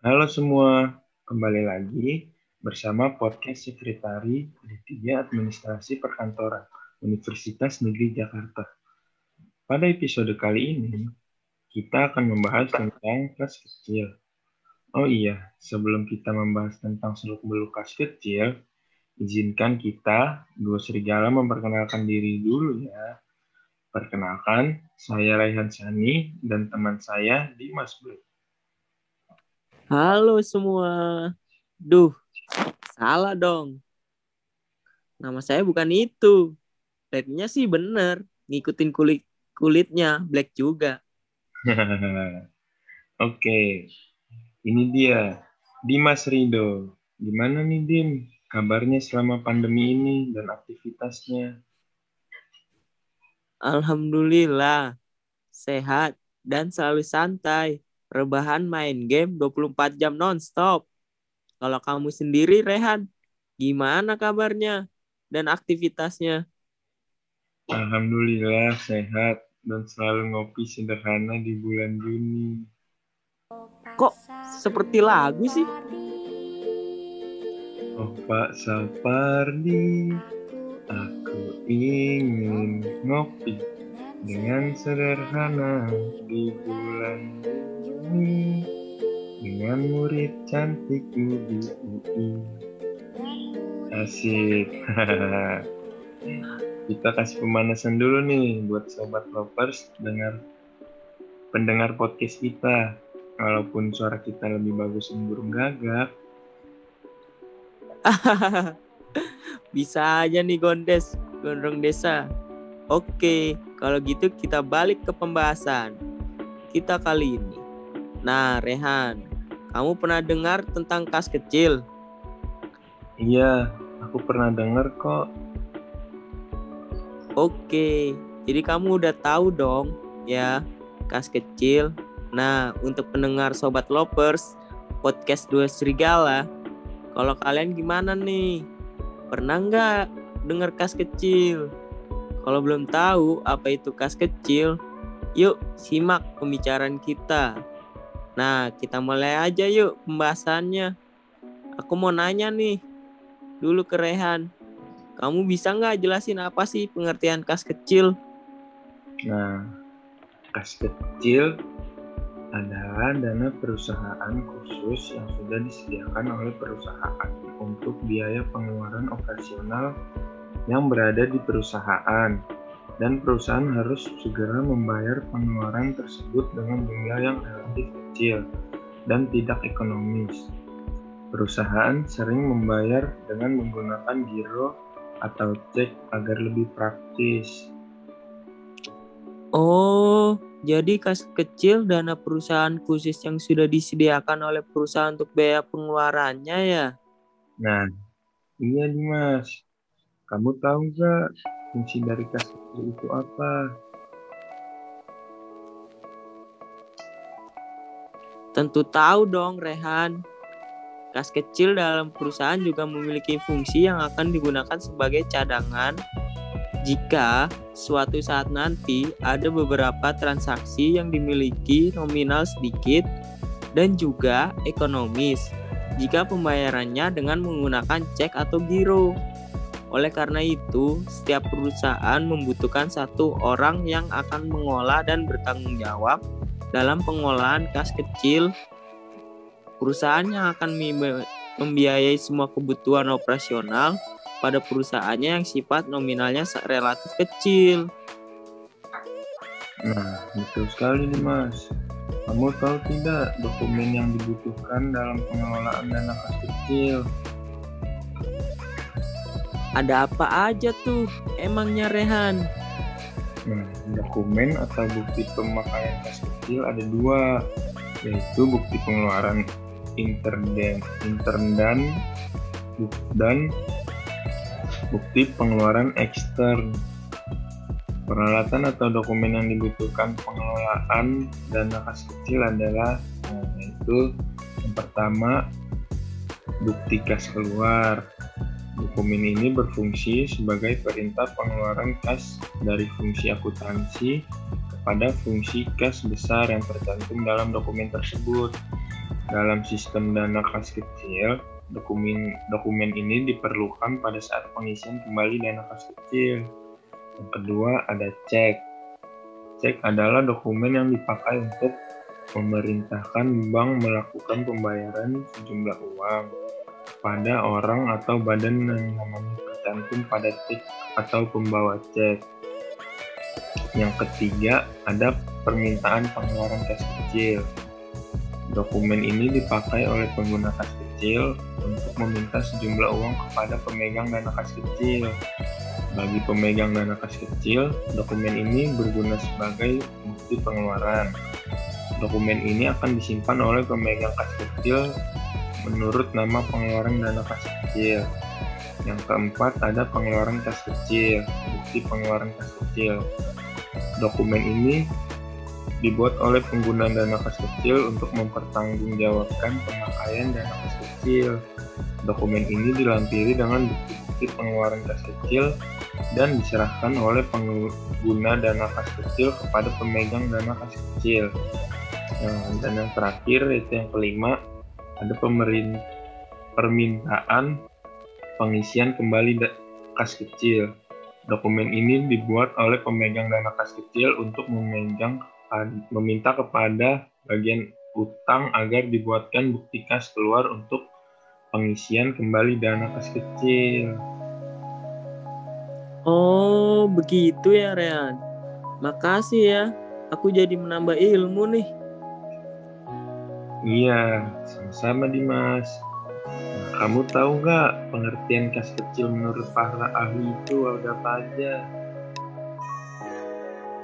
Halo semua, kembali lagi bersama podcast Sekretari D3 Administrasi Perkantoran Universitas Negeri Jakarta. Pada episode kali ini, kita akan membahas tentang kas kecil. Oh iya, sebelum kita membahas tentang seluk-beluk kas kecil, izinkan kita, dua serigala memperkenalkan diri dulu ya. Perkenalkan, saya Raihan Sani dan teman saya Dimas Blue. Halo semua. Duh, salah dong. Nama saya bukan itu. Rednya sih bener. Ngikutin kulit kulitnya, black juga. Oke, ini dia. Dimas Rido. Gimana nih Dim? Kabarnya selama pandemi ini dan aktivitasnya? Alhamdulillah. Sehat dan selalu santai rebahan main game 24 jam nonstop. Kalau kamu sendiri, Rehan, gimana kabarnya dan aktivitasnya? Alhamdulillah sehat dan selalu ngopi sederhana di bulan Juni. Kok seperti lagu sih? Oh Pak Sapardi, aku ingin ngopi dengan sederhana di bulan Juni ini dengan murid cantikmu di UI. Asik. Kita kasih pemanasan dulu nih buat sobat lovers dengar pendengar podcast kita. Walaupun suara kita lebih bagus yang burung gagak. Bisa aja nih Gondes, gondrong desa. Oke, kalau gitu kita balik ke pembahasan kita kali ini. Nah, Rehan, kamu pernah dengar tentang kas kecil? Iya, aku pernah dengar kok. Oke, jadi kamu udah tahu dong ya kas kecil. Nah, untuk pendengar Sobat Lopers, podcast Dua Serigala, kalau kalian gimana nih? Pernah nggak dengar kas kecil? Kalau belum tahu apa itu kas kecil, yuk simak pembicaraan kita. Nah, kita mulai aja yuk pembahasannya. Aku mau nanya nih, dulu ke Rehan. Kamu bisa nggak jelasin apa sih pengertian kas kecil? Nah, kas kecil adalah dana perusahaan khusus yang sudah disediakan oleh perusahaan untuk biaya pengeluaran operasional yang berada di perusahaan dan perusahaan harus segera membayar pengeluaran tersebut dengan jumlah yang relatif kecil dan tidak ekonomis. Perusahaan sering membayar dengan menggunakan giro atau cek agar lebih praktis. Oh, jadi kas kecil dana perusahaan khusus yang sudah disediakan oleh perusahaan untuk biaya pengeluarannya ya? Nah, iya Dimas. Kamu tahu nggak fungsi dari kas itu apa? Tentu tahu dong, Rehan. Kas kecil dalam perusahaan juga memiliki fungsi yang akan digunakan sebagai cadangan jika suatu saat nanti ada beberapa transaksi yang dimiliki nominal sedikit dan juga ekonomis jika pembayarannya dengan menggunakan cek atau giro. Oleh karena itu, setiap perusahaan membutuhkan satu orang yang akan mengolah dan bertanggung jawab dalam pengolahan kas kecil. Perusahaan yang akan membiayai semua kebutuhan operasional pada perusahaannya yang sifat nominalnya relatif kecil. Nah, betul sekali nih Mas. Kamu tahu tidak dokumen yang dibutuhkan dalam pengelolaan dana kas kecil? Ada apa aja tuh emangnya Rehan? Nah, dokumen atau bukti pemakaian kas kecil ada dua, yaitu bukti pengeluaran intern dan, intern dan dan bukti pengeluaran ekstern. Peralatan atau dokumen yang dibutuhkan pengelolaan dana kas kecil adalah yaitu yang pertama bukti kas keluar, Dokumen ini berfungsi sebagai perintah pengeluaran kas dari fungsi akuntansi kepada fungsi kas besar yang tercantum dalam dokumen tersebut. Dalam sistem dana kas kecil, dokumen dokumen ini diperlukan pada saat pengisian kembali dana kas kecil. Yang kedua ada cek. Cek adalah dokumen yang dipakai untuk memerintahkan bank melakukan pembayaran sejumlah uang pada orang atau badan yang namanya tercantum pada cek atau pembawa cek. Yang ketiga ada permintaan pengeluaran kas kecil. Dokumen ini dipakai oleh pengguna kas kecil untuk meminta sejumlah uang kepada pemegang dana kas kecil. Bagi pemegang dana kas kecil, dokumen ini berguna sebagai bukti pengeluaran. Dokumen ini akan disimpan oleh pemegang kas kecil menurut nama pengeluaran dana kas kecil. Yang keempat ada pengeluaran kas kecil, bukti pengeluaran kas kecil. Dokumen ini dibuat oleh pengguna dana kas kecil untuk mempertanggungjawabkan pemakaian dana kas kecil. Dokumen ini dilampiri dengan bukti-bukti pengeluaran kas kecil dan diserahkan oleh pengguna dana kas kecil kepada pemegang dana kas kecil. Nah, dan yang terakhir yaitu yang kelima ada pemerin permintaan pengisian kembali kas kecil. Dokumen ini dibuat oleh pemegang dana kas kecil untuk memegang meminta kepada bagian utang agar dibuatkan bukti kas keluar untuk pengisian kembali dana kas kecil. Oh, begitu ya, Rean. Makasih ya. Aku jadi menambah ilmu nih. Iya, sama-sama Dimas. Nah, kamu tahu nggak pengertian kas kecil menurut para ahli itu ada apa aja?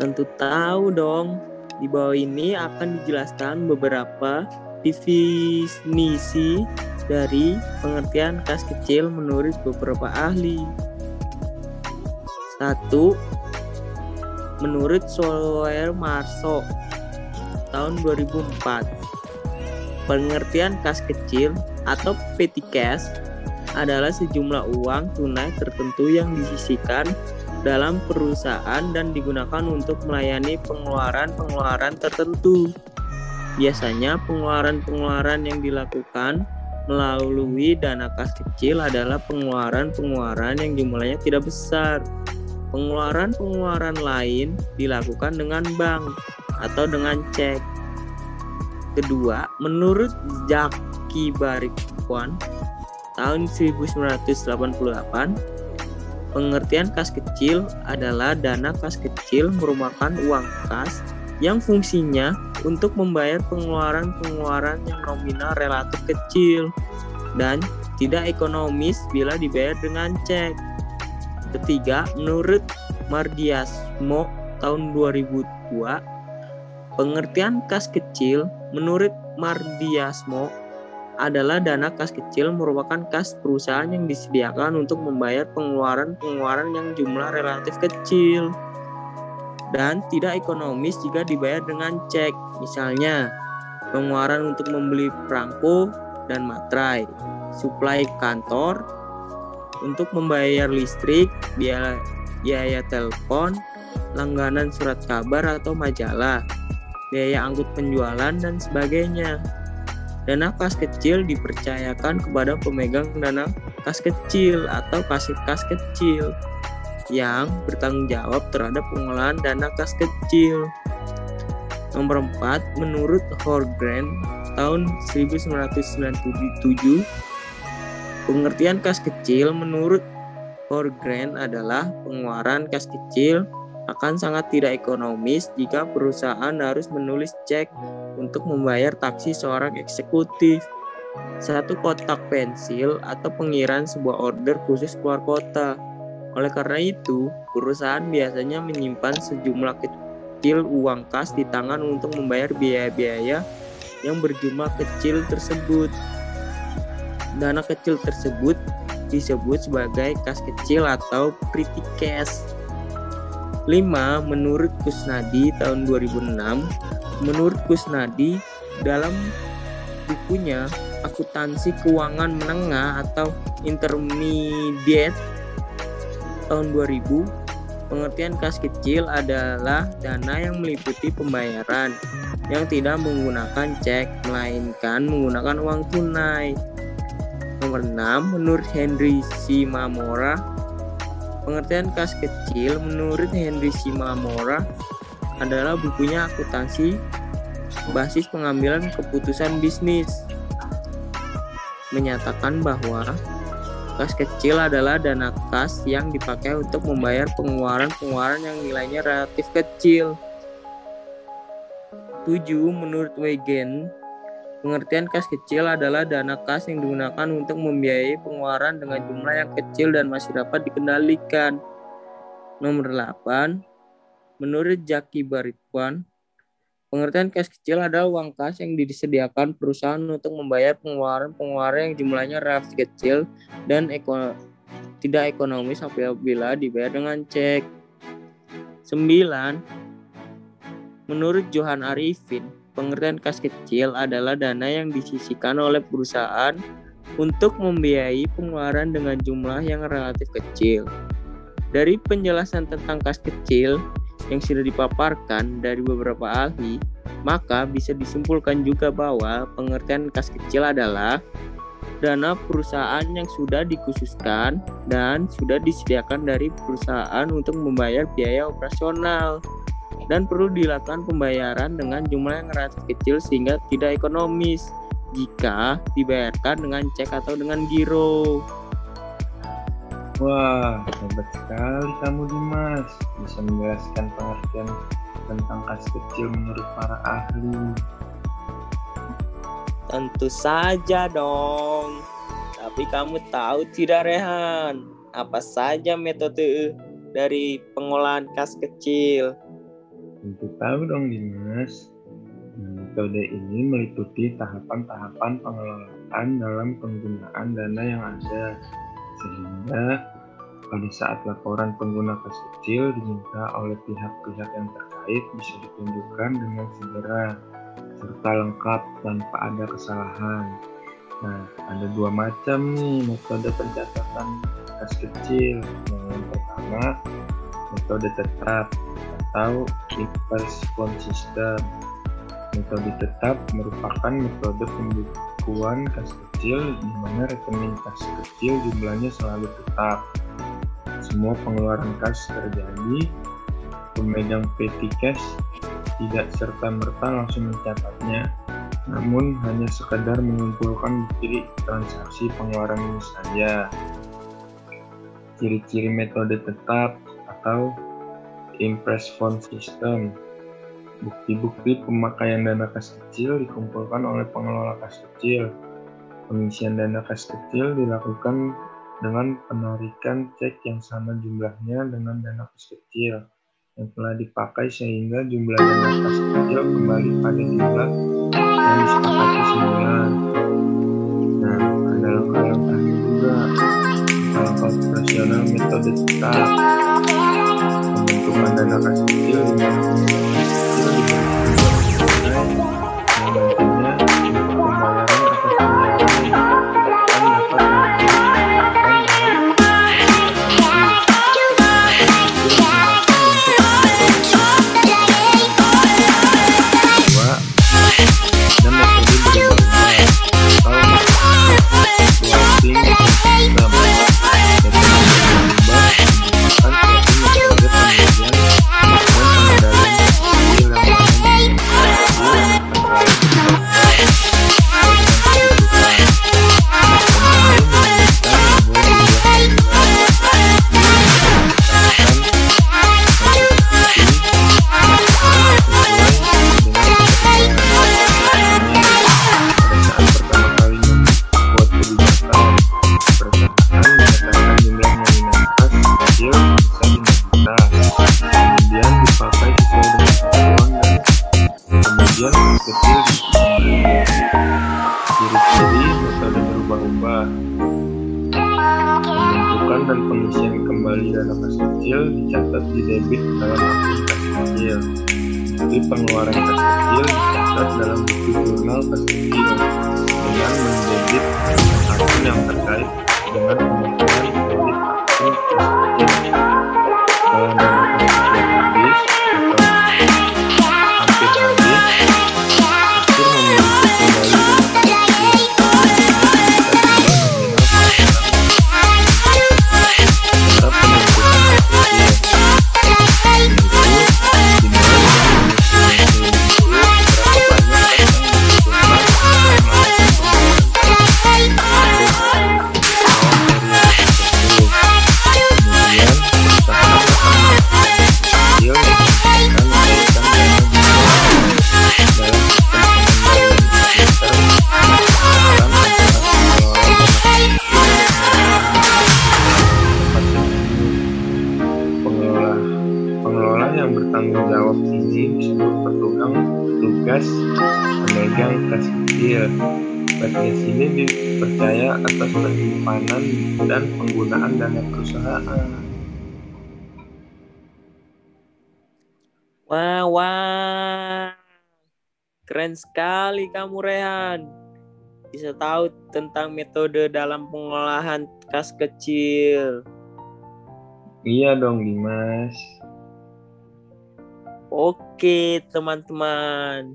Tentu tahu dong. Di bawah ini akan dijelaskan beberapa definisi dari pengertian kas kecil menurut beberapa ahli. Satu, menurut Soler Marso tahun 2004, pengertian kas kecil atau petty cash adalah sejumlah uang tunai tertentu yang disisikan dalam perusahaan dan digunakan untuk melayani pengeluaran-pengeluaran tertentu. Biasanya pengeluaran-pengeluaran yang dilakukan melalui dana kas kecil adalah pengeluaran-pengeluaran yang jumlahnya tidak besar. Pengeluaran-pengeluaran lain dilakukan dengan bank atau dengan cek. Kedua, menurut Jaki Barikwan tahun 1988, Pengertian kas kecil adalah dana kas kecil merupakan uang kas yang fungsinya untuk membayar pengeluaran-pengeluaran yang nominal relatif kecil dan tidak ekonomis bila dibayar dengan cek. Ketiga, menurut Mardiasmo tahun 2002, pengertian kas kecil menurut Mardiasmo adalah dana kas kecil merupakan kas perusahaan yang disediakan untuk membayar pengeluaran-pengeluaran yang jumlah relatif kecil dan tidak ekonomis jika dibayar dengan cek. Misalnya, pengeluaran untuk membeli perangko dan materai, suplai kantor, untuk membayar listrik, biaya, biaya telepon, langganan surat kabar atau majalah, biaya angkut penjualan, dan sebagainya. Dana kas kecil dipercayakan kepada pemegang dana kas kecil atau kasih kas kecil yang bertanggung jawab terhadap pengolahan dana kas kecil. Nomor 4, menurut Horgren tahun 1997, pengertian kas kecil menurut Horgren adalah pengeluaran kas kecil akan sangat tidak ekonomis jika perusahaan harus menulis cek untuk membayar taksi seorang eksekutif, satu kotak pensil, atau pengiran sebuah order khusus keluar kota. Oleh karena itu, perusahaan biasanya menyimpan sejumlah kecil uang kas di tangan untuk membayar biaya-biaya yang berjumlah kecil tersebut. Dana kecil tersebut disebut sebagai kas kecil atau pretty cash. 5. Menurut Kusnadi tahun 2006, menurut Kusnadi dalam bukunya Akuntansi Keuangan Menengah atau Intermediate tahun 2000, Pengertian kas kecil adalah dana yang meliputi pembayaran yang tidak menggunakan cek, melainkan menggunakan uang tunai. Nomor 6, menurut Henry Simamora, pengertian kas kecil menurut Henry Simamora adalah bukunya akuntansi basis pengambilan keputusan bisnis. Menyatakan bahwa Kas kecil adalah dana kas yang dipakai untuk membayar pengeluaran-pengeluaran yang nilainya relatif kecil. 7. Menurut Wegen, pengertian kas kecil adalah dana kas yang digunakan untuk membiayai pengeluaran dengan jumlah yang kecil dan masih dapat dikendalikan. Nomor 8. Menurut Jaki Baritwan, Pengertian cash kecil adalah uang kas yang disediakan perusahaan untuk membayar pengeluaran-pengeluaran yang jumlahnya relatif kecil dan eko tidak ekonomis apabila dibayar dengan cek. 9. Menurut Johan Arifin, pengertian kas kecil adalah dana yang disisikan oleh perusahaan untuk membiayai pengeluaran dengan jumlah yang relatif kecil. Dari penjelasan tentang kas kecil, yang sudah dipaparkan dari beberapa ahli, maka bisa disimpulkan juga bahwa pengertian kas kecil adalah dana perusahaan yang sudah dikhususkan dan sudah disediakan dari perusahaan untuk membayar biaya operasional dan perlu dilakukan pembayaran dengan jumlah yang relatif kecil sehingga tidak ekonomis jika dibayarkan dengan cek atau dengan giro. Wah, hebat sekali kamu Dimas. Bisa menjelaskan pengertian tentang kas kecil menurut para ahli. Tentu saja dong. Tapi kamu tahu tidak Rehan, apa saja metode dari pengolahan kas kecil? Tahu dong Dimas. Metode ini meliputi tahapan-tahapan pengelolaan dalam penggunaan dana yang ada sehingga pada saat laporan pengguna kas kecil diminta oleh pihak-pihak yang terkait bisa ditunjukkan dengan segera serta lengkap tanpa ada kesalahan. Nah, ada dua macam nih metode pencatatan kas kecil. Yang pertama, metode tetap atau impulse system. Metode tetap merupakan metode pembukuan kas kecil di mana rekening kas kecil jumlahnya selalu tetap. Semua pengeluaran kas terjadi, pemegang petty cash tidak serta-merta langsung mencatatnya, namun hanya sekadar mengumpulkan bukti transaksi pengeluaran ini saja. Ciri-ciri metode tetap atau Impress Fund System Bukti-bukti pemakaian dana kas kecil dikumpulkan oleh pengelola kas kecil Pengisian dana kas kecil dilakukan dengan penarikan cek yang sama jumlahnya dengan dana kas kecil yang telah dipakai sehingga jumlah dana kas kecil kembali pada jumlah yang disepakati semula. Nah, ada langkah-langkahnya juga. Langkah operasional metode tetap dana kas kecil dengan Pembentukan kas kecil dicatat di debit dalam akun kas kecil. Jadi pengeluaran kecil dicatat dalam buku jurnal kecil dengan mendebit akun yang terkait dengan pembentukan kas kecil. Podcast ini dipercaya atas penyimpanan dan penggunaan dana perusahaan. Wah, wah. Keren sekali kamu, Rehan. Bisa tahu tentang metode dalam pengolahan kas kecil. Iya dong, Dimas. Oke, teman-teman.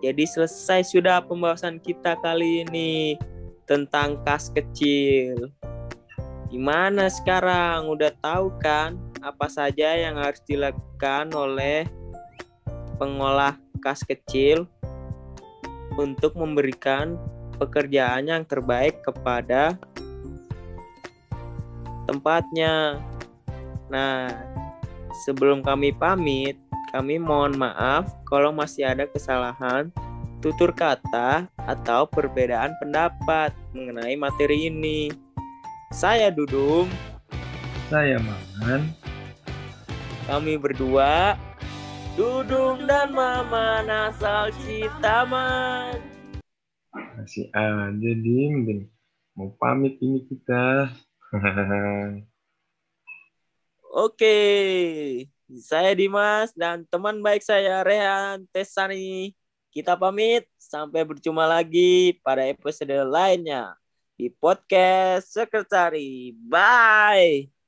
Jadi selesai sudah pembahasan kita kali ini tentang kas kecil. Gimana sekarang? Udah tahu kan apa saja yang harus dilakukan oleh pengolah kas kecil untuk memberikan pekerjaan yang terbaik kepada tempatnya. Nah, sebelum kami pamit, kami mohon maaf kalau masih ada kesalahan tutur kata atau perbedaan pendapat mengenai materi ini. Saya Dudung. Saya Maman. Kami berdua Dudung dan Mama asal Citaman. Masih aja, Dim. Dim. Mau pamit ini kita. Oke, saya Dimas dan teman baik saya Rehan Tesani. Kita pamit, sampai berjumpa lagi pada episode lainnya di podcast Sekretari. Bye!